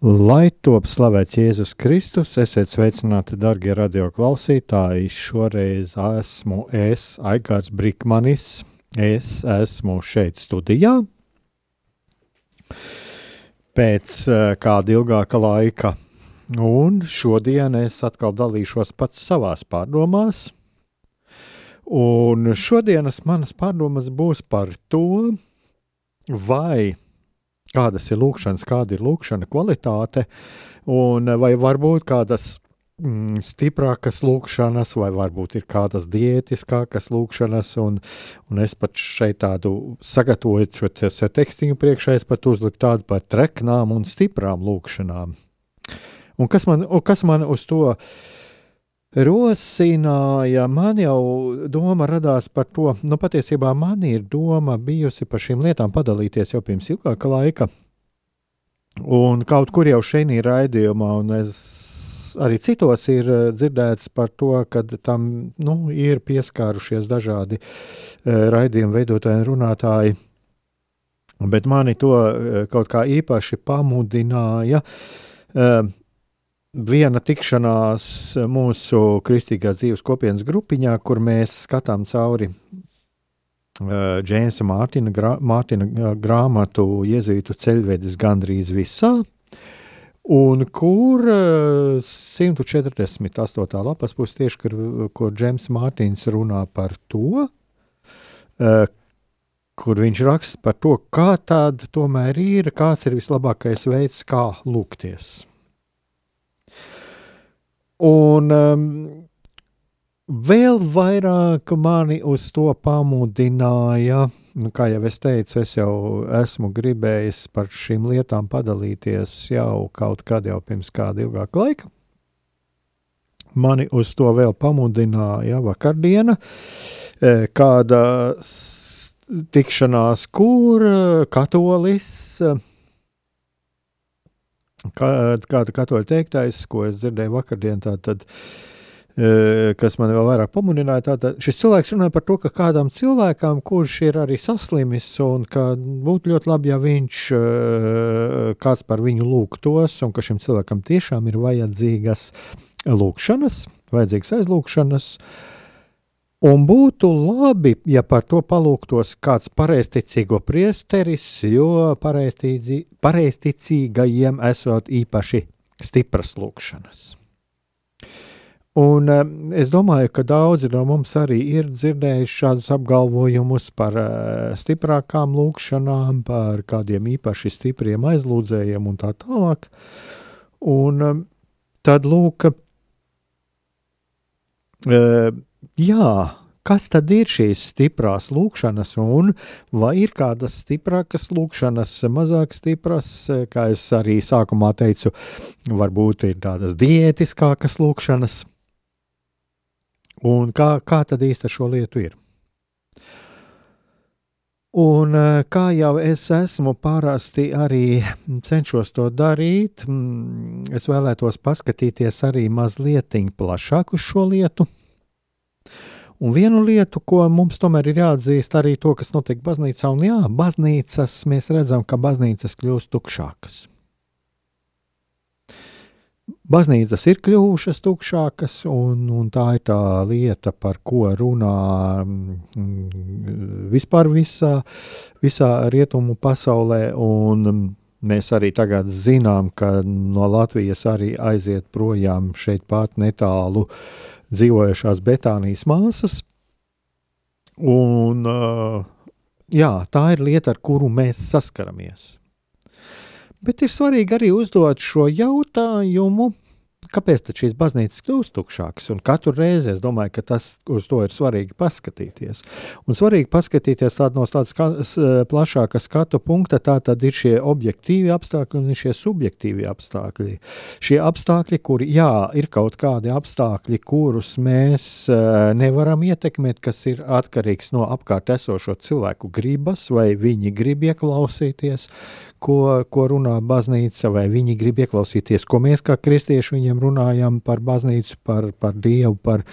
Lai top slavēts Jēzus Kristus, esiet sveicināti, darbie radioklausītāji. Šoreiz esmu es, Aigars Brīsmanis. Es esmu šeit studijā. Pēc uh, kāda ilgāka laika, un šodien es atkal dalīšos pats savās pārdomās. Un šodienas manas pārdomas būs par to, vai kādas ir lūkšanas, kāda ir lūkšana kvalitāte, un vai varbūt kādas mm, stiprākas lūkšanas, vai varbūt ir kādas diētiskākas lūkšanas, un, un es pat šeit tādu sagatavoju šo tekstiņu priekšā, es pat uzliku tādu par treknām un stiprām lūkšanām. Un kas man, un kas man uz to uh, rosināja, man jau doma radās par to, nu patiesībā man ir doma bijusi par šīm lietām padalīties jau pirms ilgāka laika. Un kaut kur jau šeit ir raidījumā, un es arī citos ir eh, dzirdēts par to, ka tam nu, ir pieskārušies dažādi uh, raidījumu veidotāji un runātāji. Bet mani to uh, kaut kā īpaši pamudināja uh, viena tikšanās mūsu kristīgā dzīves kopienas grupiņā, kur mēs skatām cauri uh, Džeimsa Mārtiņa, grā, Mārtiņa grāmatu Jēzus ceļvedis gandrīz visā. Un kur uh, 148. lapas puses tieši, kur, kur Džeims Mārtiņš runā par to, uh, kur viņš raksta par to, kā tad tomēr ir, kāds ir vislabākais veids, kā lūgties. Un um, vēl vairāk mani uz to pamudināja, nu, kā jau es teicu, es jau esmu gribējis par šīm lietām padalīties jau kaut kad jau pirms kāda ilgāka laika. Mani uz to vēl pamudināja vakardiena, e, kāda tikšanās, kur e, katolis Kā, kāda katoļa teiktais, ko es dzirdēju vakardien, tā tad, e, kas man vēl vairāk pamudināja, tātad šis cilvēks runāja par to, ka kādam cilvēkam, kurš ir arī saslimis, un ka būtu ļoti labi, ja viņš e, kāds par viņu lūgtos, un ka šim cilvēkam tiešām ir vajadzīgas lūgšanas, vajadzīgas aizlūgšanas, uh, Un būtu labi, ja par to palūgtos kāds pareizticīgo priesteris, jo pareizticīgajiem esot īpaši stipras lūkšanas. Un uh, es domāju, ka daudzi no mums arī ir dzirdējuši šādus apgalvojumus par uh, stiprākām lūkšanām, par kādiem īpaši stipriem aizlūdzējiem un tā tālāk. Un uh, tad lūk, jā, kas tad ir šīs stiprās lūkšanas, un vai ir kādas stiprākas lūkšanas, mazāk stipras, kā es arī sākumā teicu, varbūt ir tādas diētiskākas lūkšanas, un kā, kā tad īsti ar šo lietu ir? Un kā jau es esmu parasti arī cenšos to darīt, mm, es vēlētos paskatīties arī mazliet plašāk uz šo lietu. Un vienu lietu, ko mums tomēr ir jāatzīst, arī to, kas notiek baznīcā, un jā, baznīcas mēs redzam, ka baznīcas kļūst tukšākas. Baznīcas ir kļuvušas tukšākas, un, un tā ir tā lieta, par ko runā mm, vispār visā, visā rietumu pasaulē. Un, Mēs arī tagad zinām, ka no Latvijas arī aiziet projām šeit pat netālu dzīvojušās Betānijas māsas. Un, jā, tā ir lieta, ar kuru mēs saskaramies. Bet ir svarīgi arī uzdot šo jautājumu, kāpēc šīs baznīcas kļūst tukšākas. Un katru reizi es domāju, ka tas uz to ir svarīgi paskatīties. Un svarīgi paskatīties tād no tādas plašākas skatu punkta, tā tad ir šie objektīvi apstākļi un šie subjektīvi apstākļi. Šie apstākļi, kuri, jā, ir kaut kādi apstākļi, kurus mēs uh, nevaram ietekmēt, kas ir atkarīgs no apkārt esošo cilvēku gribas, vai viņi grib ieklausīties, ko, ko runā baznīca, vai viņi grib ieklausīties, ko mēs kā kristieši viņiem runājam par baznīcu, par, par Dievu, par,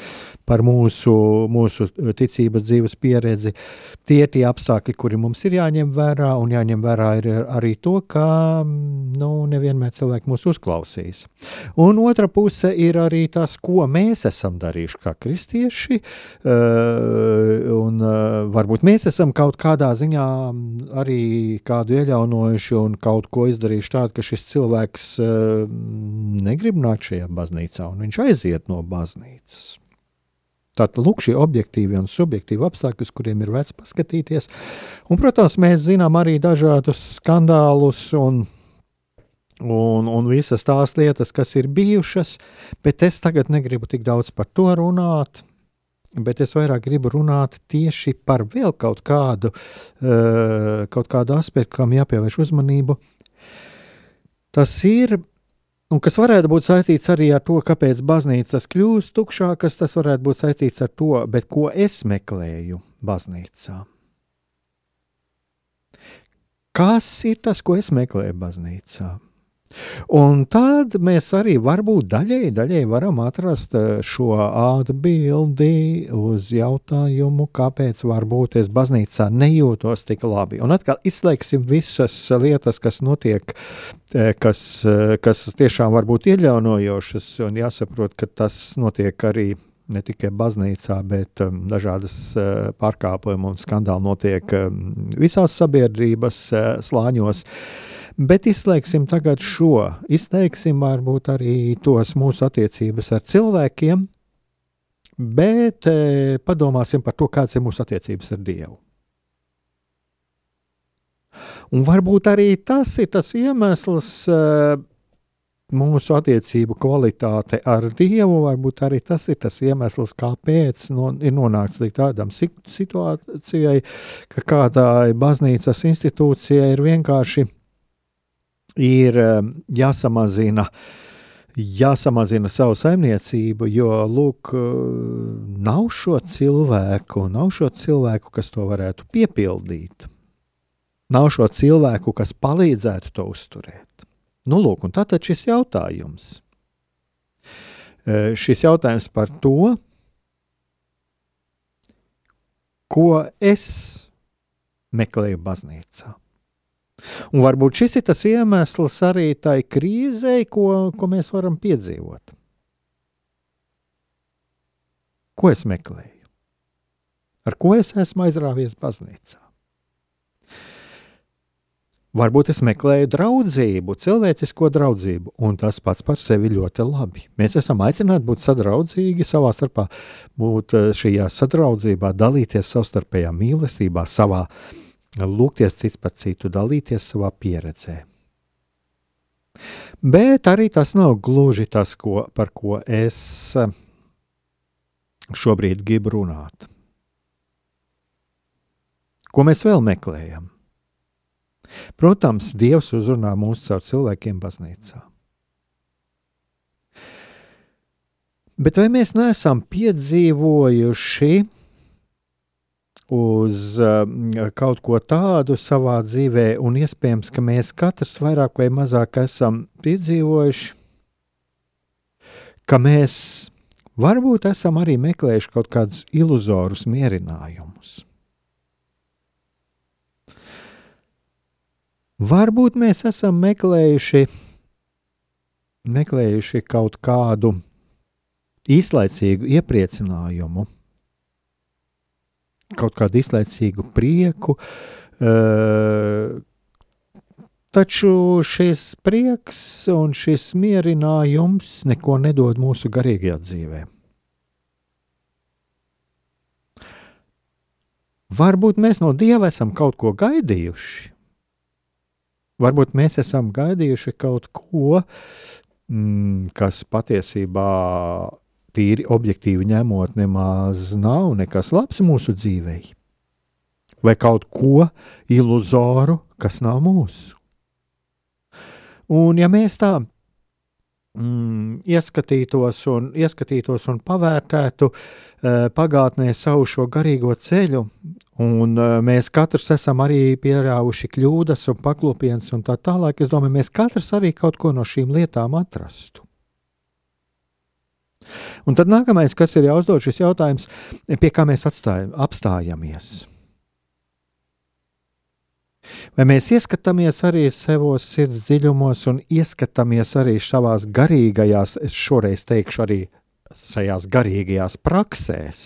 par mūsu, mūsu ticības dzīves pieredzi. Tie ir tie apstākļi, kuri mums ir jāņem vērā, un jāņem vērā ir arī to, ka nu, nevienmēr cilvēki mūs uzklausīs. Un otra puse ir arī tas, ko mēs esam darījuši kā kristieši, uh, un uh, varbūt mēs esam kaut kādā ziņā arī kādu ieļaunojuši un kaut ko izdarījuši tādu, ka šis cilvēks negrib nākt šajā baznīcā, un viņš aiziet no baznīcas. Tātad, lūk, šie objektīvi un subjektīvi apstākļi, uz kuriem ir vērts paskatīties. Un, protams, mēs zinām arī dažādus skandālus un, un, un visas tās lietas, kas ir bijušas, bet es tagad negribu tik daudz par to runāt bet es vairāk gribu runāt tieši par vēl kaut kādu, uh, kaut kādu aspektu, kam jāpievērš uzmanību. Tas ir, un kas varētu būt saistīts arī ar to, kāpēc baznīcas kļūst tukšākas, tas varētu būt saistīts ar to, bet ko es meklēju baznīcā. Kas ir tas, ko es meklēju baznīcā? Un tad mēs arī varbūt daļēji, daļēji varam atrast eh, šo atbildi uz jautājumu, kāpēc varbūt es baznīcā nejūtos tik labi. Un atkal izslēgsim visas lietas, kas notiek, eh, kas, eh, kas tiešām var būt ieļaunojošas, un jāsaprot, ka tas notiek arī ne tikai baznīcā, bet um, dažādas uh, pārkāpumi un skandāli notiek um, visās sabiedrības uh, slāņos. Uh, Bet izslēgsim tagad šo, izteiksim varbūt arī tos mūsu attiecības ar cilvēkiem, bet e, padomāsim par to, kādas ir mūsu attiecības ar Dievu. Un varbūt arī tas ir tas iemesls, e, mūsu attiecību kvalitāte ar Dievu, varbūt arī tas ir tas iemesls, kāpēc no, ir nonākts līdz tādam situācijai, ka kādai baznīcas institūcijai ir vienkārši ir um, jāsamazina. Jāsamazina savu saimniecību, jo lūk, uh, nav šo cilvēku, nav šo cilvēku, kas to varētu piepildīt. Nav šo cilvēku, kas palīdzētu to uzturēt. Nu, lūk, un tātad šis jautājums. Uh, šis jautājums par to, ko es meklēju baznīcā. Un varbūt šis ir tas iemesls arī tai krīzei, ko, ko mēs varam piedzīvot. Ko es meklēju? Ar ko es esmu aizrāvies baznīcā? Varbūt es meklēju draudzību, cilvēcisko draudzību, un tas pats par sevi ļoti labi. Mēs esam aicināti būt sadraudzīgi savā starpā, būt eh, šajā sadraudzībā, dalīties savstarpējā mīlestībā, savā uh, lūgties cits par citu, dalīties savā pieredzē. Bet arī tas nav gluži tas, ko, par ko es eh, šobrīd gribu runāt. Ko mēs vēl meklējam? Protams, Dievs uzrunā mūs caur cilvēkiem baznīcā. Bet vai mēs neesam piedzīvojuši uz um, kaut ko tādu savā dzīvē, un iespējams, ka mēs katrs vairāk vai mazāk esam piedzīvojuši, ka mēs varbūt esam arī meklējuši kaut kādus iluzorus mierinājumus. Varbūt mēs esam meklējuši, meklējuši kaut kādu īslaicīgu iepriecinājumu kaut kādu izlaicīgu prieku. Taču šis prieks un šis mierinājums neko nedod mūsu garīgajā dzīvē. Varbūt mēs no Dieva esam kaut ko gaidījuši. Varbūt mēs esam gaidījuši kaut ko, mm, kas patiesībā tīri objektīvi ņemot, nemaz nav nekas labs mūsu dzīvē. Vai kaut ko iluzoru, kas nav mūsu. Un ja mēs tā mm, ieskatītos, un, ieskatītos un pavērtētu uh, pagātnē savu šo garīgo ceļu, un uh, mēs katrs esam arī pieļāvuši kļūdas un paklupienas un tā tālāk, es domāju, mēs katrs arī kaut ko no šīm lietām atrastu. Un tad nākamais, kas ir jāuzdod šis jautājums, pie kā mēs atstājam, apstājamies. Vai mēs ieskatāmies arī savos sirds dziļumos un ieskatāmies arī savās garīgajās, es šoreiz teikšu, arī šajās garīgajās praksēs?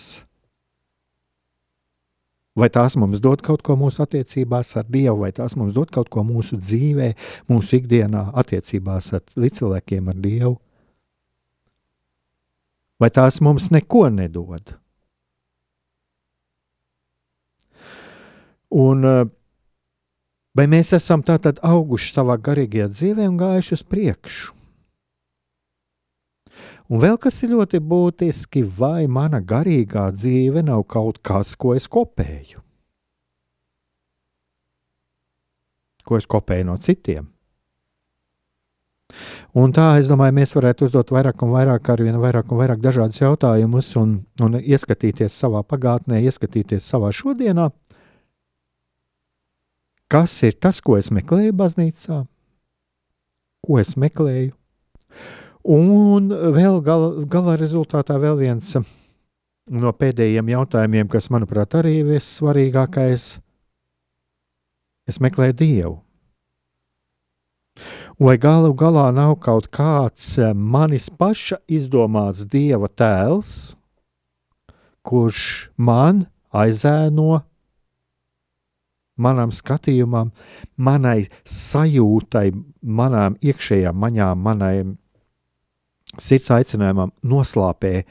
Vai tās mums dod kaut ko mūsu attiecībās ar Dievu, vai tās mums dod kaut ko mūsu dzīvē, mūsu ikdienā, attiecībās ar līdzcilvēkiem, ar Dievu? Vai tās mums neko nedod? Un uh, Vai mēs esam tātad auguši savā garīgajā dzīvē un gājuši uz priekšu? Un vēl kas ir ļoti būtiski, vai mana garīgā dzīve nav kaut kas, ko es kopēju? Ko es kopēju no citiem? Un tā, es domāju, mēs varētu uzdot vairāk un vairāk, ar vien vairāk un vairāk dažādus jautājumus un, un ieskatīties savā pagātnē, ieskatīties savā šodienā kas ir tas, ko es meklēju baznīcā, ko es meklēju. Un vēl gala, gala rezultātā vēl viens no pēdējiem jautājumiem, kas, manuprāt, arī ir vissvarīgākais. Es meklēju Dievu. Vai galu galā nav kaut kāds manis paša izdomāts Dieva tēls, kurš man aizēno manam skatījumam, manai sajūtai, manām iekšējām maņām, manai sirds aicinājumam noslāpē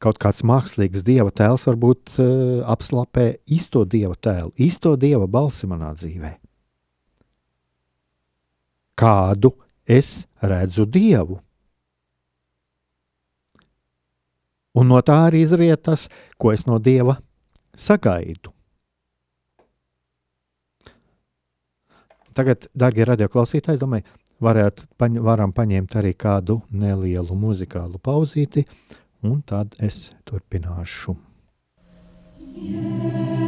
kaut kāds mākslīgs dieva tēls, varbūt uh, apslāpē īsto dieva tēlu, īsto dieva balsi manā dzīvē. Kādu es redzu dievu? Un no tā arī izriet tas, ko es no dieva sagaidu. Tagad, darbie radioklausītāji, domāju, varētu, paņ, varam paņemt arī kādu nelielu muzikālu pauzīti, un tad es turpināšu. Jēzus,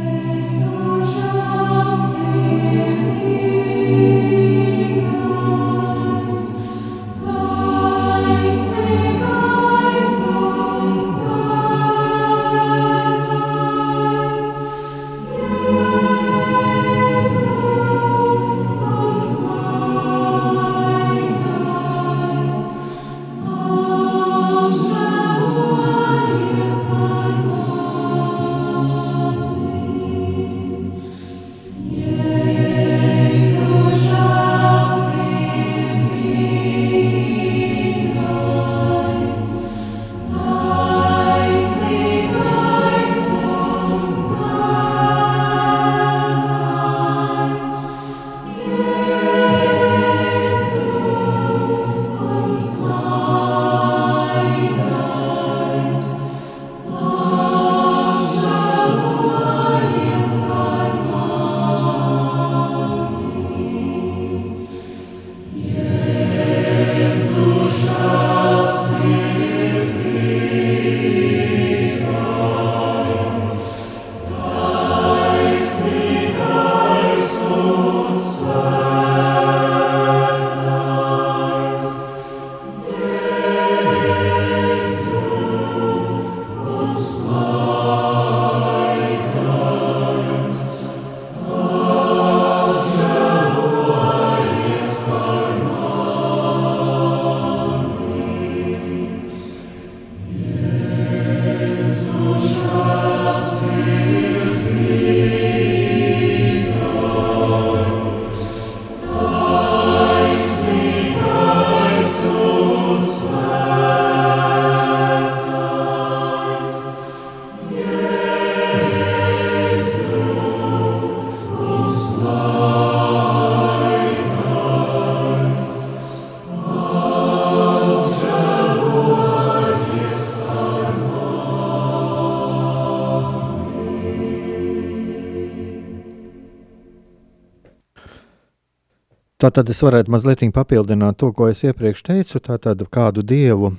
Tātad es varētu mazliet papildināt to, ko es iepriekš teicu. Tātad kādu dievu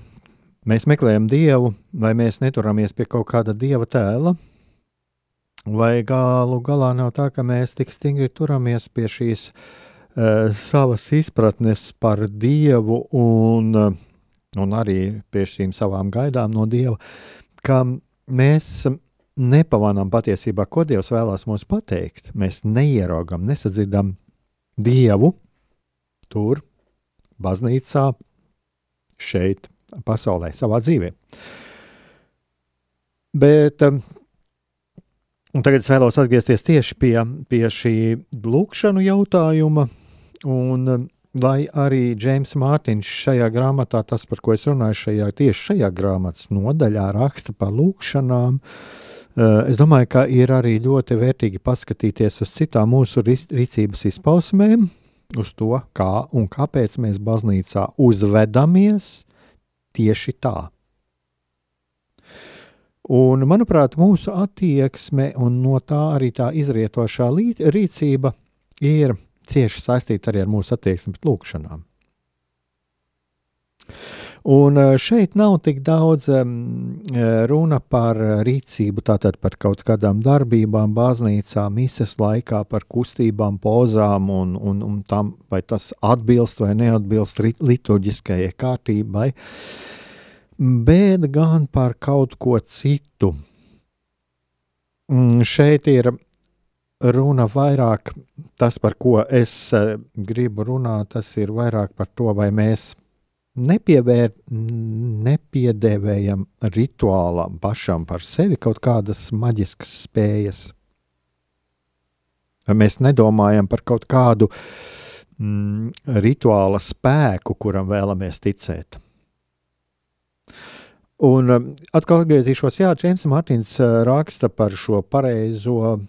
mēs meklējam dievu, vai mēs neturamies pie kaut kāda dieva tēla, vai galu galā nav tā, ka mēs tik stingri turamies pie šīs uh, savas izpratnes par dievu un, uh, un arī pie šīm savām gaidām no dieva, ka mēs nepamanām patiesībā, ko Dievs vēlās mums pateikt. Mēs neieraugam, nesadzirdam Dievu tur, baznīcā, šeit, pasaulē, savā dzīvē. Bet um, tagad es vēlos atgriezties tieši pie, pie šī lūkšanu jautājuma. Un, um, lai arī Džeims Mārtiņš šajā grāmatā, tas, par ko es runāju, šajā, tieši šajā grāmatas nodaļā raksta par lūkšanām, uh, es domāju, ka ir arī ļoti vērtīgi paskatīties uz citām mūsu rīcības izpausmēm, uz to, kā un kāpēc mēs baznīcā uzvedamies tieši tā. Un, manuprāt, mūsu attieksme un no tā arī tā izrietošā rīcība ir cieši saistīta arī ar mūsu attieksmi pret lūkšanām. Un eh, šeit nav tik daudz um, runa par rīcību, tātad par kaut kādām darbībām, baznīcā, mises laikā, par kustībām, pozām un, un, un tam, vai tas atbilst vai neatbilst liturģiskajai kārtībai, bet gan par kaut ko citu. Mm, šeit ir runa vairāk tas, par ko es eh, gribu runāt, tas ir vairāk par to, vai mēs nepievēr, nepiedēvējam rituālam pašam par sevi kaut kādas maģiskas spējas. Mēs nedomājam par kaut kādu mm, rituāla spēku, kuram vēlamies ticēt. Un um, atkal atgriezīšos, Jā, Džeims Martins uh, raksta par šo pareizo,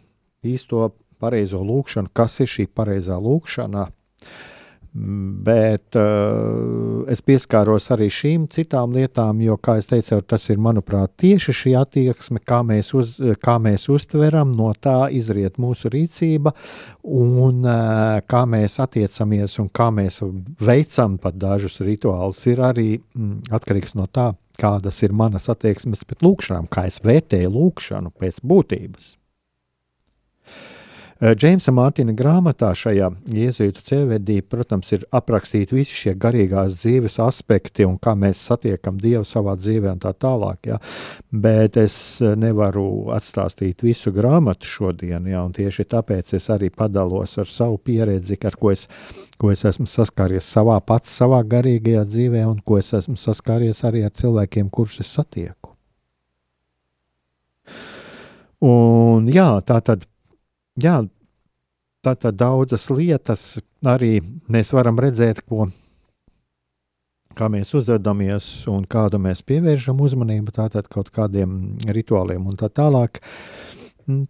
īsto pareizo lūkšanu, kas ir šī pareizā lūkšana. Uh, Bet uh, es pieskāros arī šīm citām lietām, jo, kā jau teicu, tas ir, manuprāt, tieši šī attieksme, kā mēs, uz, kā mēs uztveram, no tā izriet mūsu rīcība, un uh, kā mēs attiecamies un kā mēs veicam pat dažus rituālus, ir arī mm, atkarīgs no tā, kādas ir manas attieksmes pret lūkšanām, kā es vērtēju lūkšanu pēc būtības. Eh, Džeimsa Mārtiņa grāmatā šajā jēzuītu ceļvedī, protams, ir aprakstīti visi šie garīgās dzīves aspekti un kā mēs satiekam Dievu savā dzīvē un tā tālāk. Ja. Bet es eh, nevaru atstāstīt visu grāmatu šodien, ja, un tieši tāpēc es arī padalos ar savu pieredzi, ar ko es, ko es esmu saskāries savā pats, savā garīgajā dzīvē, un ko es esmu saskāries arī ar cilvēkiem, kurus es satieku. Un, jā, tā tad jā, tātad daudzas lietas arī mēs varam redzēt, ko, kā mēs uzvedamies un kādu mēs pievēršam uzmanību tātad kaut kādiem rituāliem un tā tālāk.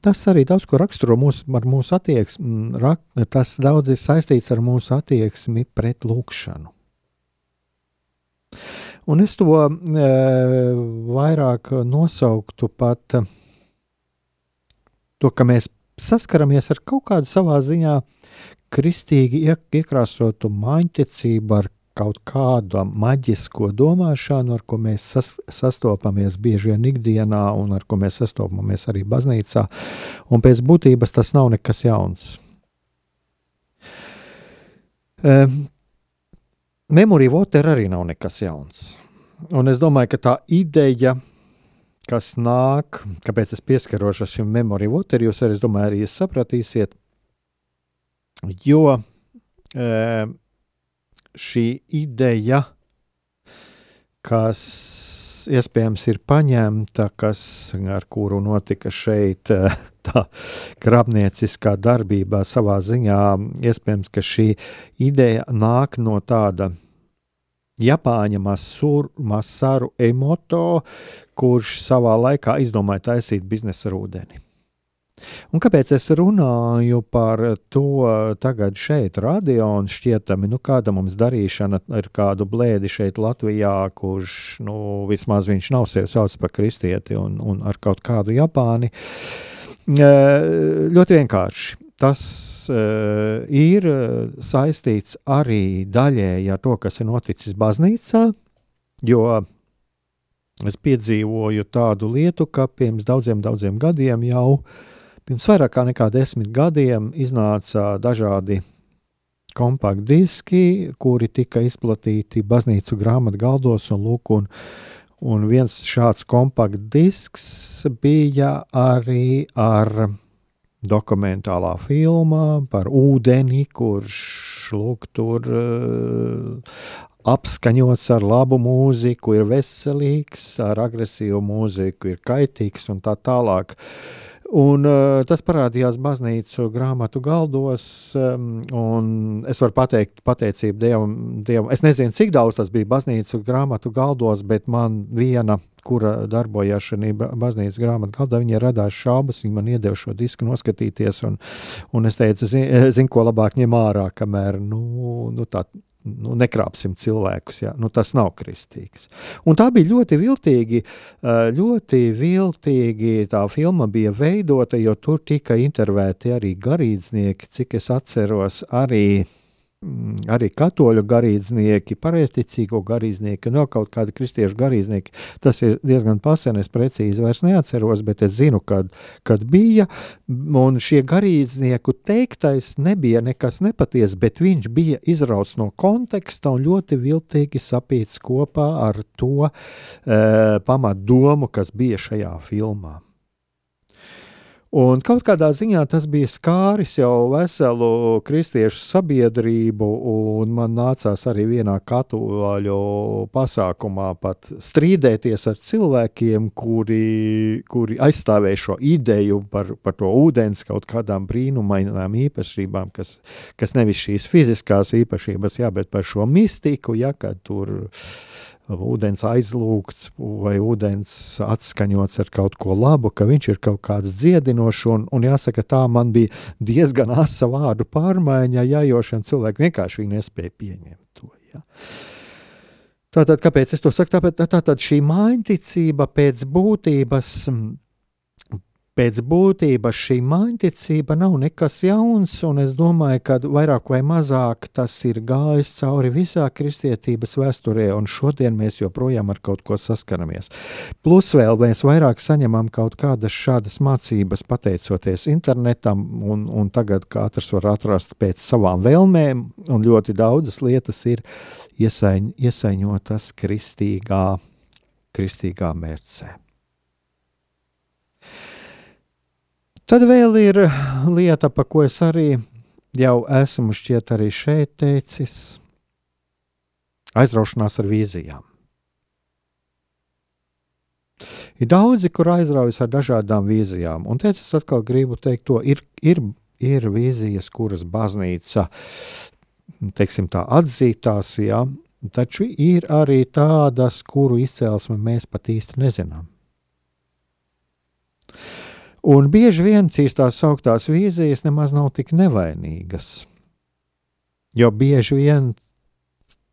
Tas arī daudz ko raksturo mūsu, mūsu attieksmi. Rak, tas daudz ir saistīts ar mūsu attieksmi pret lūkšanu. Un es to e, vairāk nosauktu pat to, ka mēs saskaramies ar kaut kādu savā ziņā kristīgi iekrāsotu maņķecību ar kaut kādu maģisko domāšanu, ar ko mēs sas, sastopamies bieži vien ikdienā, un ar ko mēs sastopamies arī baznīcā. Un pēc būtības tas nav nekas jauns. Um, Memory Water arī nav nekas jauns. Un es domāju, ka tā ideja, kas nāk, kāpēc es pieskaros šim memory water, jūs arī, domāju, arī sapratīsiet, jo e, šī ideja, kas iespējams ir paņemta, kas, ar kuru notika šeit e, tā krāpnieciskā darbībā savā ziņā, iespējams, ka šī ideja nāk no tāda Japāņa Masur, Masaru Emoto, kurš savā laikā izdomāja taisīt biznesa ar ūdeni. Un kāpēc es runāju par to tagad šeit, radio, un šķietami, nu, kāda mums darīšana ar kādu blēdi šeit Latvijā, kurš, nu, vismaz viņš nav sevi sauc par kristieti un, un ar kaut kādu Japāni. Ļoti vienkārši. Tas uh, ir saistīts arī daļēji ar to, kas ir noticis baznīcā, jo es piedzīvoju tādu lietu, ka pirms daudziem, daudziem gadiem jau pirms vairāk nekā desmit gadiem iznāca dažādi kompaktdiski, kuri tika izplatīti baznīcu grāmatu galdos un lūk, un, un viens šāds kompaktdisks bija arī ar dokumentālā filmā par ūdeni, kurš lūk, tur uh, apskaņots ar labu mūziku, ir veselīgs, ar agresīvu mūziku ir kaitīgs un tā tālāk. Un, uh, tas parādījās baznīcu grāmatu galdos, um, es varu pateikt, pateicību Dievam, Dievam. Es nezinu, cik daudz tas bija baznīcu grāmatu galdos, bet man viena, kura darbojās šajā baznīcas grāmatu galdā, viņa radās šaubas, viņa man iedeva šo disku noskatīties, un, un es teicu, zinu, zin, ko labāk ņem ārā, kamēr, nu, nu tā nu, nekrāpsim cilvēkus. Ja? Nu, tas nav kristīgs. Un tā bija ļoti viltīgi, ļoti viltīgi tā filma bija veidota, jo tur tika intervēti arī garīdznieki, cik es atceros, arī arī katoļu garīdznieki, pareizticīgo garīdznieki un vēl kaut kādi kristiešu garīdznieki. Tas ir diezgan pasen, es precīzi vairs neatceros, bet es zinu, kad, kad bija. Un šie garīdznieku teiktais nebija nekas nepatiess, bet viņš bija izrauts no konteksta un ļoti viltīgi sapīts kopā ar to e, pamatdomu, kas bija šajā filmā. Un kaut kādā ziņā tas bija skāris jau veselu kristiešu sabiedrību, un man nācās arī vienā katoļu pasākumā pat strīdēties ar cilvēkiem, kuri, kuri aizstāvēja šo ideju par, par to ūdens kaut kādām brīnumainām īpašībām, kas, kas nevis šīs fiziskās īpašības, jā, bet par šo mistiku, ja, kad tur ir ūdens aizlūgts vai ūdens atskaņots ar kaut ko labu, ka viņš ir kaut kāds dziedinošs. Un, un jāsaka, tā man bija diezgan asa vārdu pārmaiņa, ja jo šiem cilvēkiem vienkārši nespēja pieņemt to. Ja. Tātad, kāpēc es to saku? Tāpēc tā, tā, šī maiņticība pēc būtības pēc būtības šī mājiņticība nav nekas jauns, un es domāju, ka vairāk vai mazāk tas ir gājis cauri visā kristietības vēsturē, un šodien mēs joprojām ar kaut ko saskaramies. Plus vēl mēs vairāk saņemam kaut kādas šādas mācības pateicoties internetam, un, un tagad katrs var atrast pēc savām vēlmēm, un ļoti daudzas lietas ir iesaiņ, iesaiņotas kristīgā, kristīgā mērcē. Tad vēl ir lieta, par ko es arī jau esmu šķiet arī šeit teicis - aizraušanās ar vīzijām. Ir daudzi, kur aizraujas ar dažādām vīzijām, un es atkal gribu teikt, to ir, ir, ir vīzijas, kuras baznīca, teiksim tā, atzītās, jā, taču ir arī tādas, kuru izcelsmi mēs pat īsti nezinām. Un bieži vien šīs tās sauktās vīzijas nemaz nav tik nevainīgas. Jo bieži vien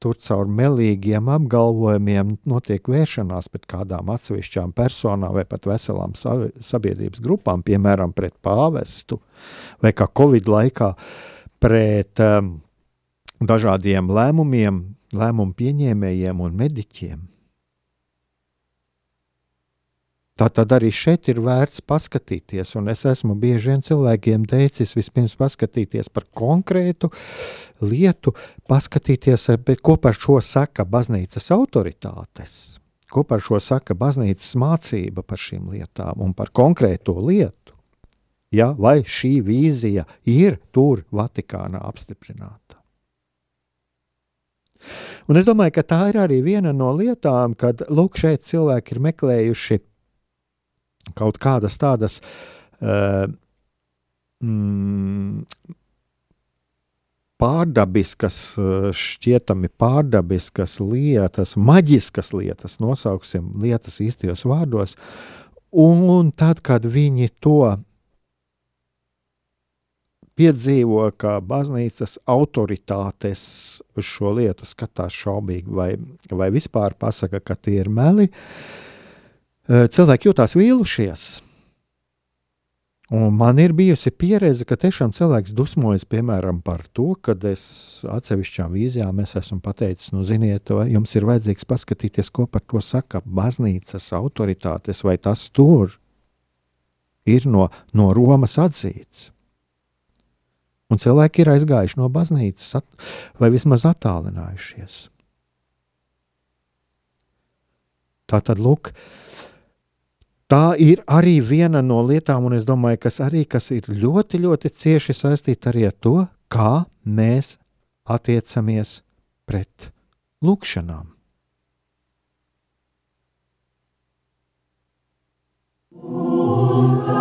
tur caur melīgiem apgalvojumiem notiek vēršanās pret kādām atsevišķām personām vai pat veselām sabiedrības grupām, piemēram, pret pāvestu vai kā Covid laikā pret um, dažādiem lēmumiem, lēmumu pieņēmējiem un mediķiem. Tā tad arī šeit ir vērts paskatīties, un es esmu bieži vien cilvēkiem teicis, vispirms paskatīties par konkrētu lietu, paskatīties, ko par šo saka baznīcas autoritātes, ko par šo saka baznīcas mācība par šīm lietām un par konkrēto lietu. Ja, vai šī vīzija ir tur Vatikānā apstiprināta? Un es domāju, ka tā ir arī viena no lietām, kad lūk, šeit cilvēki ir meklējuši kaut kādas tādas uh, mm, pārdabiskas, eh, šķietami pārdabiskas lietas, maģiskas lietas, nosauksim lietas īstajos vārdos, un tad, kad viņi to piedzīvo, ka baznīcas autoritātes uz šo lietu skatās šaubīgi, vai, vai vispār pasaka, ka tie ir meli, uh, cilvēki jutās vīlušies. Un man ir bijusi pieredze, ka tiešām cilvēks dusmojas piemēram par to, ka es atsevišķām vīzijām es esmu pateicis, nu, ziniet, vai jums ir vajadzīgs paskatīties, ko par to saka baznīcas autoritātes, vai tas tur ir no, no Romas atzīts. Un cilvēki ir aizgājuši no baznīcas, vai vismaz attālinājušies. Tā tad, lūk, uh, tā ir arī viena no lietām, un es domāju, kas arī kas ir ļoti, ļoti cieši saistīta arī ar to, kā mēs attiecamies pret lūkšanām. Un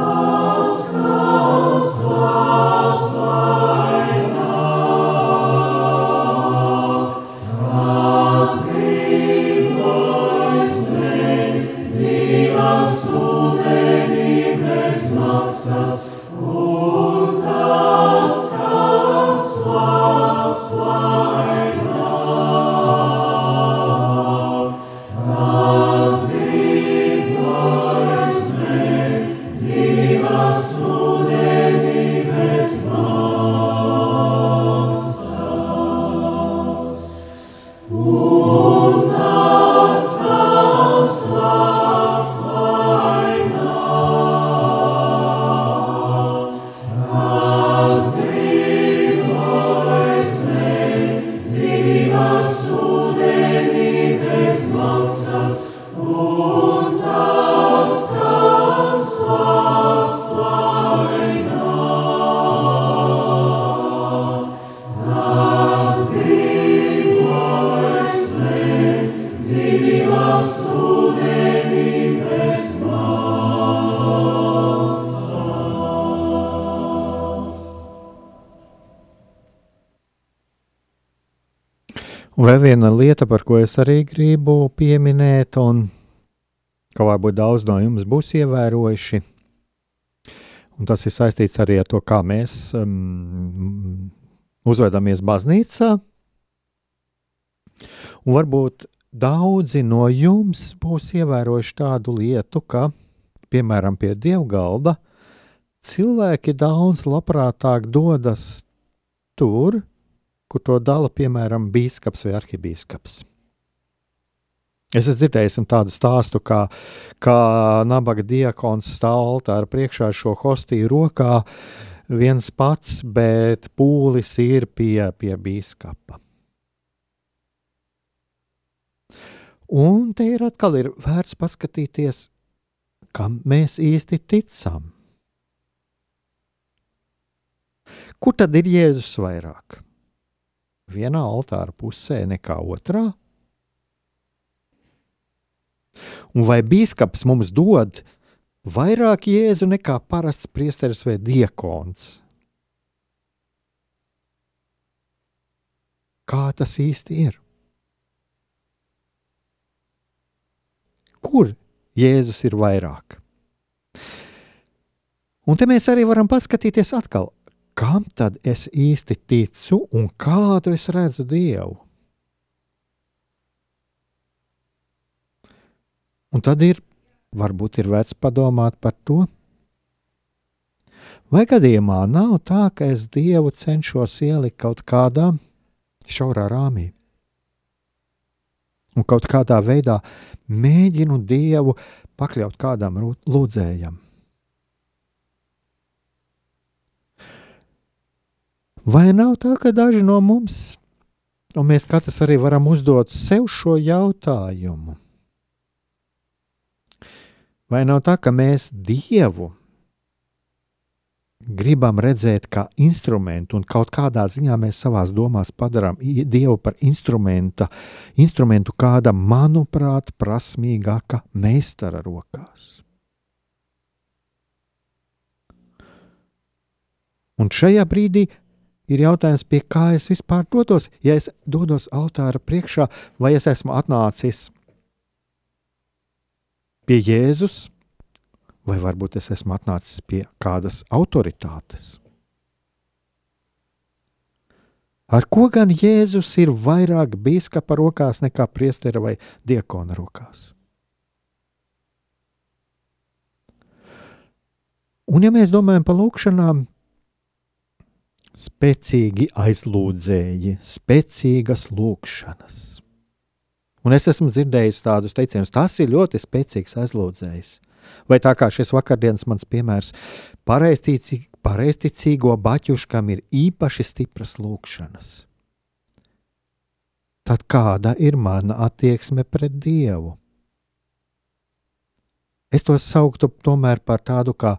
viena lieta, par ko es arī gribu pieminēt, un ka varbūt daudz no jums būs ievērojuši, un tas ir saistīts arī ar to, kā mēs um, uzvedamies baznīcā. Un varbūt daudzi no jums būs ievērojuši tādu lietu, ka, piemēram, pie dievgalda cilvēki daudz labprātāk dodas tur, kur to dala piemēram biskups vai arhibīskaps. Es esmu dzirdējis tādu stāstu, kā, kā nabaga diakons stāv altāra priekšā ar šo hostiju rokā, viens pats, bet pūlis ir pie, pie biskupa. Un te ir atkal ir vērts paskatīties, kam mēs īsti ticam. Kur tad ir Jēzus vairāk? Vienā altāra pusē nekā otrā? Un vai biskups mums dod vairāk jēzu nekā parasts priesteris vai diakons? Kā tas īsti ir? Kur Jēzus ir vairāk? Un te mēs arī varam paskatīties atkal, kam tad es īsti ticu un kādu es redzu Dievu? Un tad ir, varbūt ir vērts padomāt par to, vai gadījumā nav tā, ka es Dievu cenšos ielikt kaut kādā šaurā rāmī. Un kaut kādā veidā mēģinu Dievu pakļaut kādam lūdzējam. Vai nav tā, ka daži no mums, un mēs katrs arī varam uzdot sev šo jautājumu? Vai nav tā, ka mēs Dievu gribam redzēt kā instrumentu, un kaut kādā ziņā mēs savā domās padarām Dievu par instrumentu kāda, manuprāt, prasmīgāka meistara rokās? Un šajā brīdī ir jautājums, pie kā es vispār dodos. Ja es dodos altāra priekšā, vai es esmu atnācis pie Jēzus, vai varbūt es esmu atnācis pie kādas autoritātes. Ar ko gan Jēzus ir vairāk biskupa rokās nekā priestera vai diakona rokās? Un, ja mēs domājam par lūkšanām, spēcīgi aizlūdzēji, spēcīgas lūkšanas. Un es esmu dzirdējis tādus teicienus, tas ir ļoti spēcīgs aizlūdzējs. Vai tā kā šis vakardienas mans piemērs, pareizticīgo baķuškam ir īpaši stipras lūkšanas. Tad kāda ir mana attieksme pret Dievu? Es to sauktu tomēr par tādu kā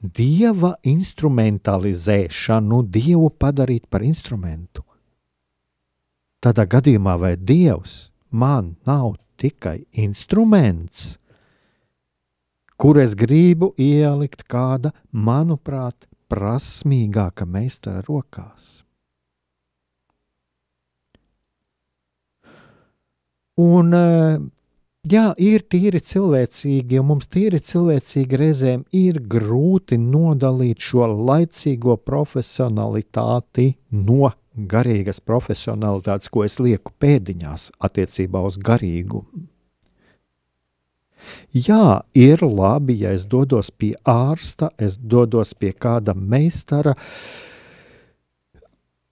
dieva instrumentalizēšanu, dievu padarīt par instrumentu. Tādā gadījumā vai dievs man nav tikai instruments, kur es gribu ielikt kāda, manuprāt, prasmīgāka meistara rokās. Un uh, Jā, ir tīri cilvēcīgi, un mums tīri cilvēcīgi reizēm ir grūti nodalīt šo laicīgo profesionalitāti no garīgas profesionalitātes, ko es lieku pēdiņās attiecībā uz garīgumu. Jā, ir labi, ja es dodos pie ārsta, es dodos pie kāda meistara.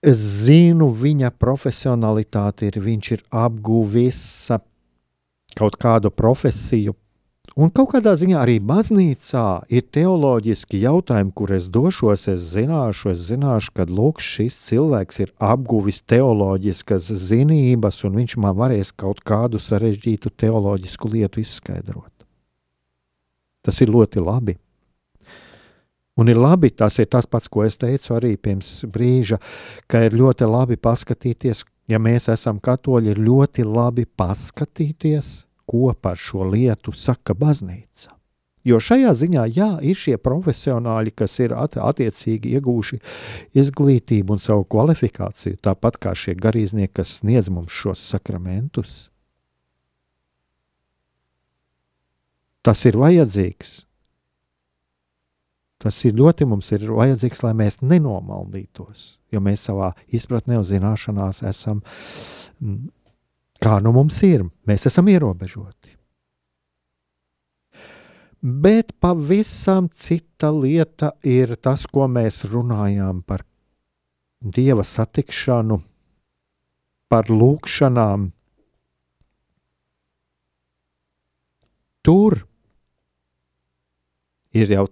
Es zinu, viņa profesionalitāte ir, viņš ir apguvis kaut kādu profesiju. Un kaut kādā ziņā arī baznīcā ir teoloģiski jautājumi, kur es došos, es zināšu, es zināšu, ka lūk, šis cilvēks ir apguvis teoloģiskas zinības, un viņš man varēs kaut kādu sarežģītu teoloģisku lietu izskaidrot. Tas ir ļoti labi. Un ir labi, tas ir tas pats, ko es teicu arī pirms brīža, ka ir ļoti labi paskatīties, ja mēs esam katoļi, ir ļoti labi paskatīties, ko par šo lietu saka baznīca. Jo šajā ziņā, jā, ir šie profesionāļi, kas ir at attiecīgi iegūši izglītību un savu kvalifikāciju, tāpat kā šie garīdznieki, kas sniedz mums šos sakramentus. Tas ir vajadzīgs. Tas ir ļoti mums ir vajadzīgs, lai mēs nenomaldītos, jo mēs savā izpratnē un zināšanās esam, mm, kā nu mums ir, mēs esam ierobežoti. Bet pavisam cita lieta ir tas, ko mēs runājām par dieva satikšanu, par lūkšanām. Tur ir jau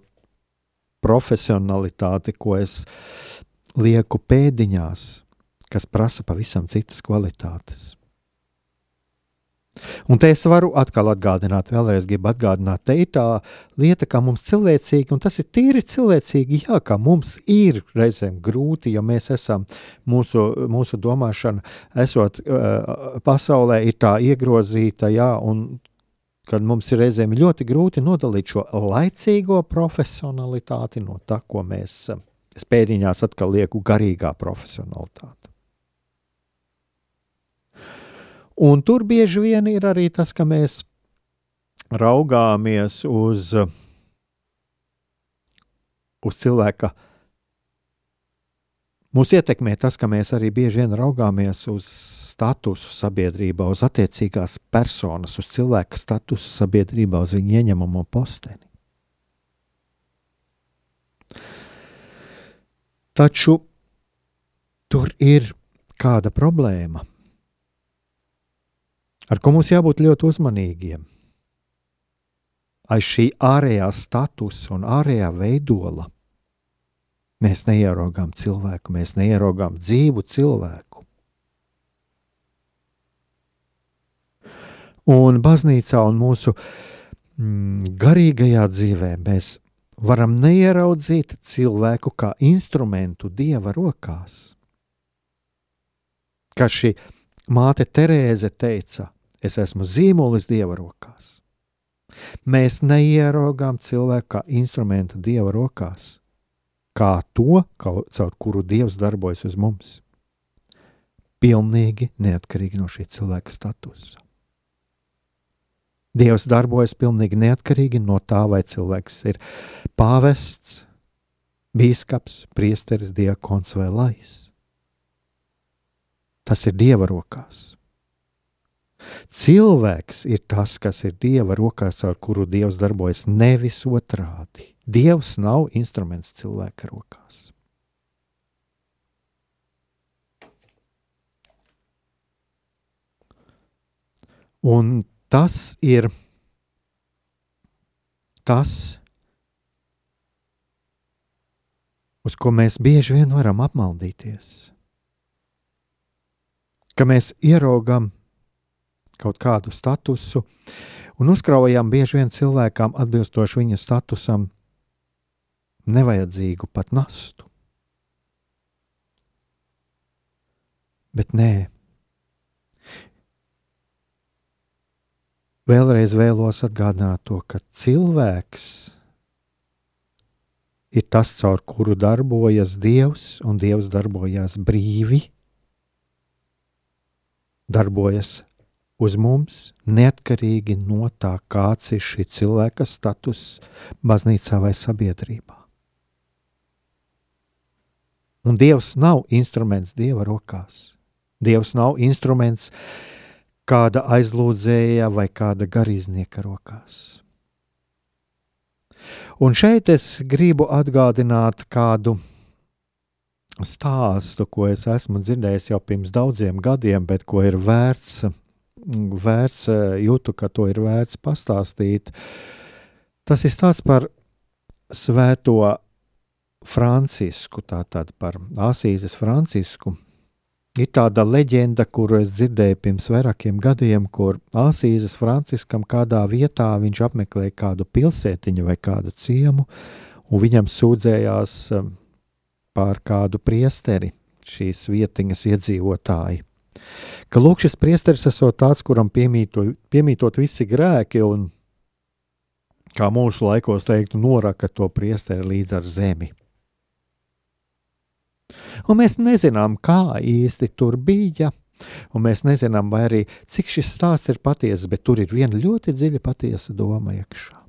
profesionalitāti, ko es lieku pēdiņās, kas prasa pavisam citas kvalitātes. Un te es varu atkal atgādināt, vēlreiz gribu atgādināt, te ir tā lieta, kā mums cilvēcīgi, un tas ir tīri cilvēcīgi, jā, ka mums ir reizēm grūti, jo mēs esam, mūsu, mūsu domāšana, esot uh, pasaulē, ir tā iegrozīta, jā, un kad mums ir reizēm ļoti grūti nodalīt šo laicīgo profesionalitāti no tā, ko mēs spēļņās atkal lieku garīgā profesionalitāte. Un tur bieži vien ir arī tas, ka mēs raugāmies uz, uz cilvēka. Mūs ietekmē tas, ka mēs arī bieži vien raugāmies uz statusu sabiedrībā, uz attiecīgās personas, uz cilvēka statusu sabiedrībā, uz viņa ieņemamo posteni. Taču tur ir kāda problēma, ar ko mums jābūt ļoti uzmanīgiem. Aiz šī ārējā statusa un ārējā veidola mēs neieraugām cilvēku, mēs neieraugām dzīvu cilvēku. Un baznīcā un mūsu mm, garīgajā dzīvē mēs varam neieraudzīt cilvēku kā instrumentu dieva rokās. Kā šī māte Terēze teica, es esmu zīmolis dieva rokās. Mēs neieraugām cilvēku kā instrumentu dieva rokās, kā to, caur kuru dievs darbojas uz mums. Pilnīgi neatkarīgi no šī cilvēka statusa. Dievs darbojas pilnīgi neatkarīgi no tā, vai cilvēks ir pāvests, biskups, priesteris, diakons vai lais. Tas ir Dieva rokās. Cilvēks ir tas, kas ir Dieva rokās, ar kuru Dievs darbojas, nevis otrādi. Dievs nav instruments cilvēka rokās. Un tas ir tas, uz ko mēs bieži vien varam apmaldīties. Ka mēs ieraugam kaut kādu statusu un uzkraujam bieži vien cilvēkam atbilstoši viņa statusam nevajadzīgu pat nastu. Bet nē, vēlreiz vēlos atgādināt to, ka cilvēks ir tas, caur kuru darbojas Dievs, un Dievs darbojas brīvi, darbojas uz mums, neatkarīgi no tā, kāds ir šī cilvēka status baznīcā vai sabiedrībā. Un Dievs nav instruments Dieva rokās. Dievs nav instruments uh, kāda aizlūdzēja vai kāda garīdznieka rokās. Un šeit es gribu atgādināt kādu stāstu, ko es esmu dzirdējis jau pirms daudziem gadiem, bet ko ir vērts, vērts jūtu, ka to ir vērts pastāstīt. Tas ir stāsts par svēto Francisku, tātad par Asīzes Francisku, Ir tāda leģenda, kuru es dzirdēju pirms vairākiem gadiem, kur Asīzes Franciskam kādā vietā viņš apmeklēja kādu pilsētiņu vai kādu ciemu, un viņam sūdzējās um, pār kādu priesteri šīs vietiņas iedzīvotāji. Ka lūk, šis priesteris esot tāds, kuram piemīto, piemītot visi grēki, un kā mūsu laikos teiktu, noraka to priesteri līdz ar zemi. Un mēs nezinām, kā īsti tur bija. Un mēs nezinām, vai arī cik šis stāsts ir patiesa, bet tur ir viena ļoti dziļa patiesa doma iekšā.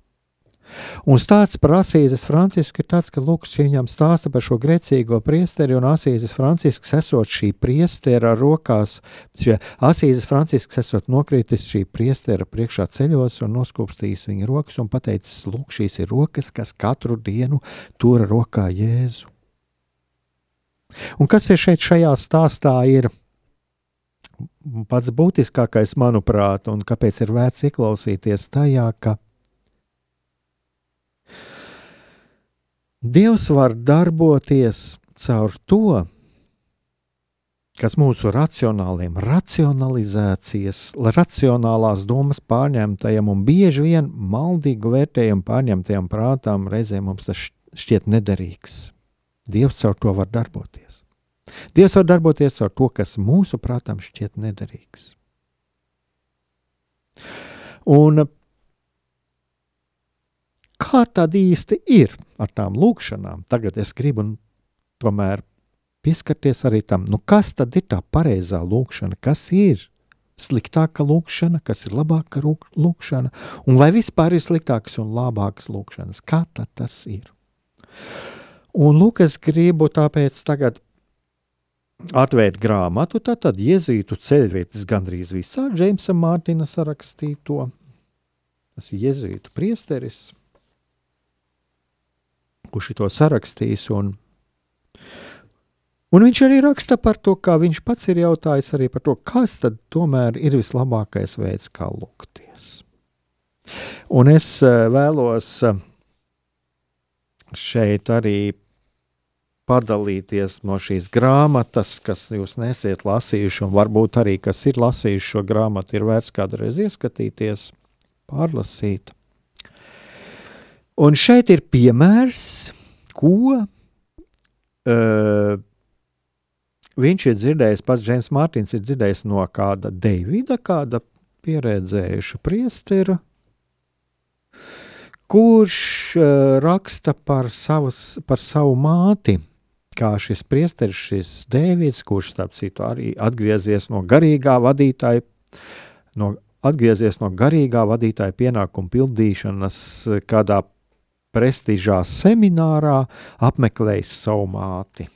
Un stāsts par Asīzes Francisku ir tāds, ka Lūks viņam stāsta par šo grēcīgo priesteri, un Asīzes Francisks esot šī priestera rokās, šie Asīzes Francisks esot nokritis šī priestera priekšā ceļos un noskūpstījis viņa rokas un pateicis, lūk, šīs ir rokas, kas katru dienu tura rokā Jēzu. Un kas ir šeit šajā stāstā ir pats būtiskākais, manuprāt, un kāpēc ir vērts ieklausīties tajā, ka Dievs var darboties caur to, kas mūsu racionāliem, racionalizācijas, racionālās domas pārņemtajam un bieži vien maldīgu vērtējumu pārņemtajam prātām reizēm mums tas šķiet nederīgs. Dievs caur to var darboties. Dievs var darboties caur to, kas mūsu prātam šķiet nederīgs. Un kā tad īsti ir ar tām lūkšanām? Tagad es gribu tomēr pieskarties arī tam, nu kas tad ir tā pareizā lūkšana, kas ir sliktāka lūkšana, kas ir labāka lūkšana, un vai vispār ir sliktākas un labākas lūkšanas. Kā tas ir? Un lūk, es gribu tāpēc tagad atvērt grāmatu, tad iezītu ceļvietas gandrīz visā Džeimsa Mārtiņa sarakstīto. Tas ir iezītu priesteris, kurš to sarakstījis. Un, un viņš arī raksta par to, kā viņš pats ir jautājis arī par to, kas tad tomēr ir vislabākais veids, kā lūgties. Un es eh, vēlos eh, šeit arī padalīties no šīs grāmatas, kas jūs nesiet lasījuši, un varbūt arī, kas ir lasījuši šo grāmatu, ir vērts kādreiz ieskatīties, pārlasīt. Un šeit ir piemērs, ko uh, viņš ir dzirdējis, pats Džeims Mārtiņš ir dzirdējis no kāda Deivida, kāda pieredzējuša priestera, kurš uh, raksta par, savas, par savu māti kā šis priesteris, šis Dēvids, kurš, starp citu, arī atgriezies no garīgā vadītāja, no, atgriezies no garīgā vadītāja pienākumu pildīšanas kādā prestižā seminārā, apmeklējis savu māti.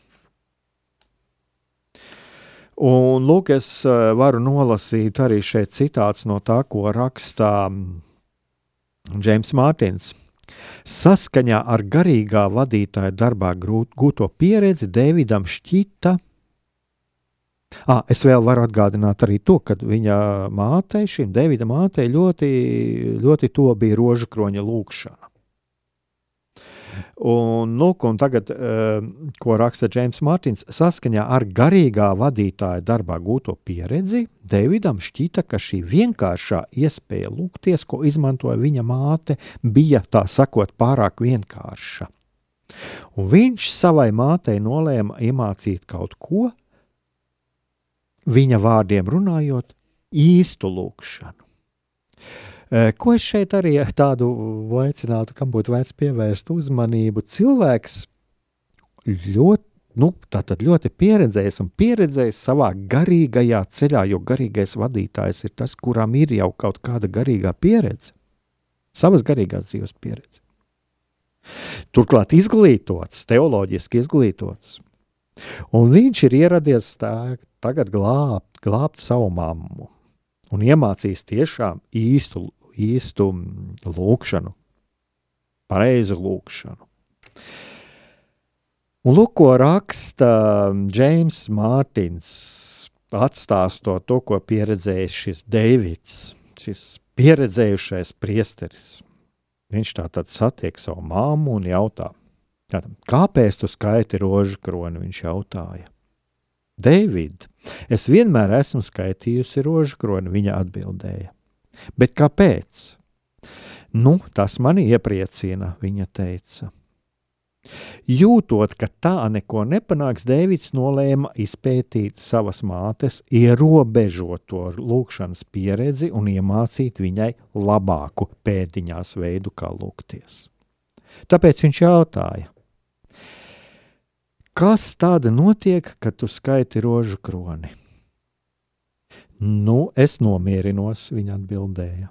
Un, lūk, es uh, varu nolasīt arī šeit citāts no tā, ko rakstā Džeims Mārtiņš. Saskaņā ar garīgā vadītāja darbā gūto pieredzi Davidam šķita, Ah, es vēl varu atgādināt arī to, ka viņa mātei, šim Davida mātei, ļoti, ļoti to bija rožu kroņa lūkšana. Un, lūk, un tagad, uh, ko raksta Džeims Mārtiņš, saskaņā ar garīgā vadītāja darbā gūto pieredzi, Davidam šķita, ka šī vienkāršā iespēja lūgties, ko izmantoja viņa māte, bija tā sakot, pārāk vienkārša. Un viņš savai mātei nolēma iemācīt kaut ko, viņa vārdiem runājot, īstu lūgšanu. Eh, ko es šeit arī tādu aicinātu, kam būtu vērts pievērst uzmanību? Cilvēks ļoti, nu, ļoti pieredzējis un pieredzējis savā garīgajā ceļā, jo garīgais vadītājs ir tas, kuram ir jau kaut kāda garīgā pieredze, savas garīgās dzīves pieredze. Turklāt izglītots, teoloģiski izglītots. Un viņš ir ieradies tā, tagad glābt, glābt savu mammu un iemācīs tiešām īstu, īstu lūkšanu, pareizu lūkšanu. Un lūk, ko raksta Džeims Mārtiņš, atstāstot to, ko pieredzējis šis Deivids, šis pieredzējušais priesteris. Viņš tā tad satiek savu māmu un jautā, kāpēc tu skaiti rožu kroni? Viņš jautāja. Deivid, es vienmēr esmu skaitījusi rožu kroni, viņa atbildēja. Bet kāpēc? Nu, tas mani iepriecina, viņa teica. Jūtot, ka tā neko nepanāks, Deivids nolēma izpētīt savas mātes ierobežoto lūkšanas pieredzi un iemācīt viņai labāku pēdiņās veidu, kā lūgties. Tāpēc viņš jautāja, Kas tāda notiek, kad tu skaiti rožu kroni? Nu, es nomierinos, viņa atbildēja.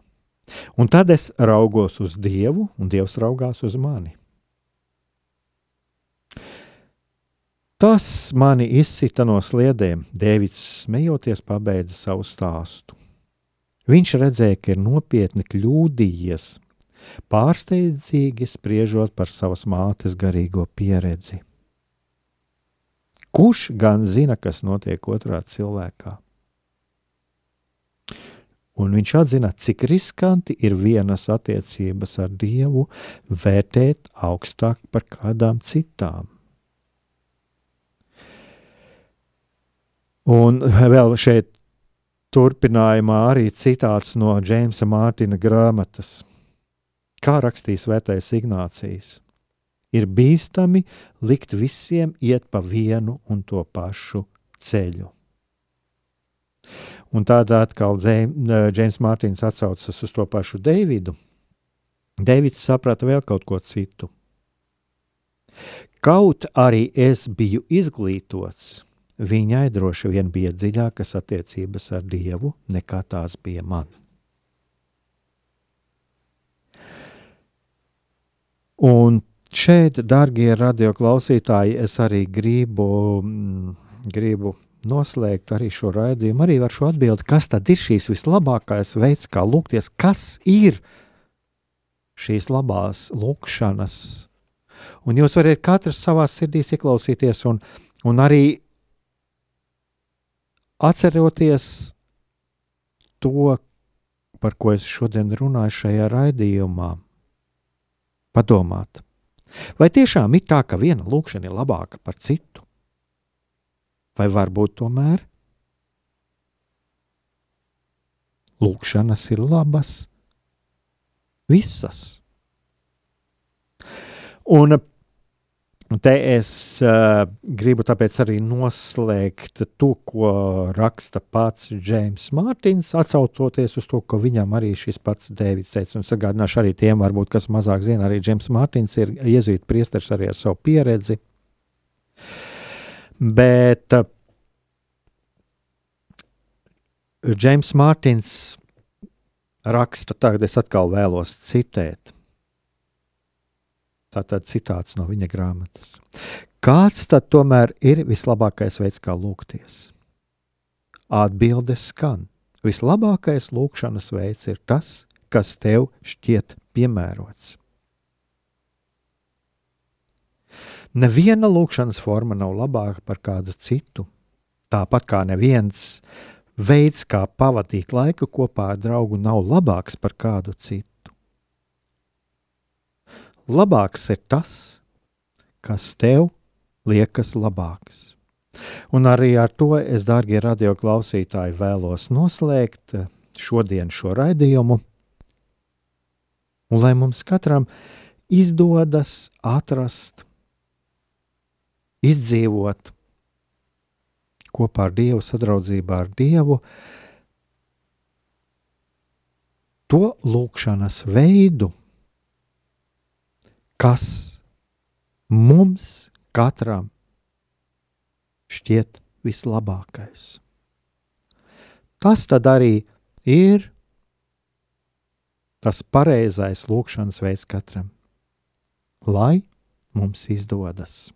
Un tad es raugos uz Dievu, un Dievs raugās uz mani. Tas mani izsita no sliedēm. Dēvids smejoties, pabeidza savu stāstu. Viņš redzēja, ka ir nopietni kļūdījies, pārsteidzīgi spriežot par savas mātes garīgo pieredzi. Kurš gan zina, kas notiek otrā cilvēkā? Un viņš atzina, cik riskanti ir vienas attiecības ar Dievu vērtēt augstāk par kādām citām. Un vēl šeit turpinājumā arī citāts no Džeimsa Mārtiņa grāmatas. Kā rakstīs Svētais Ignācijas? ir bīstami likt visiem iet pa vienu un to pašu ceļu. Un tādā atkal Džeims Mārtiņš atsaucas uz to pašu Deividu. Deivids saprata vēl kaut ko citu. Kaut arī es biju izglītots, viņai droši vien bija dziļākas attiecības ar Dievu nekā tās bija man. Un Šeit, darbie radioklausītāji, es arī gribu, mm, gribu noslēgt arī šo raidījumu, arī ar šo atbildi, kas tad ir šīs vislabākais veids, kā lūgties, kas ir šīs labās lūkšanas. Un jūs varat katrs savā sirdī ieklausīties un, un arī atceroties to, par ko es šodien runāju šajā raidījumā, padomāt, Vai tiešām ir tā, ka viena lūkšana ir labāka par citu? Vai varbūt tomēr lūkšanas ir labas? Visas. Un Te es uh, gribu arī noslēgt to, ko raksta pats Džeims Mārtiņš, atcaucoties uz to, ka viņam arī šis pats Dēvids teica. Un sagādināšu arī tiem, varbūt, kas mazāk zina, arī Džeims Mārtiņš ir iezīmējis priesteris arī ar savu pieredzi. Bet uh, Džeims Mārtiņš raksta, tagad es atkal vēlos citēt. Tātad citāts no viņa grāmatas. Kāds tad tomēr ir vislabākais veids, kā lūgties? Atbilde skan: Vislabākais lūkšanas veids ir tas, kas tev šķiet piemērots. Neviena lūkšanas forma nav labāka par kādu citu. Tāpat kā neviens veids, kā pavadīt laiku kopā ar draugu, nav labāks par kādu citu. Labāks ir tas, kas tev liekas labāks. Un arī ar to es, darbie radioklausītāji, vēlos noslēgt šodien šo raidījumu. Un lai mums katram izdodas atrast izdzīvot kopā ar Dievu, sadraudzībā ar Dievu, to lūkšanas veidu, kas mums katram šķiet vislabākais. Tas tad arī ir tas pareizais lūkšanas veids katram, lai mums izdodas.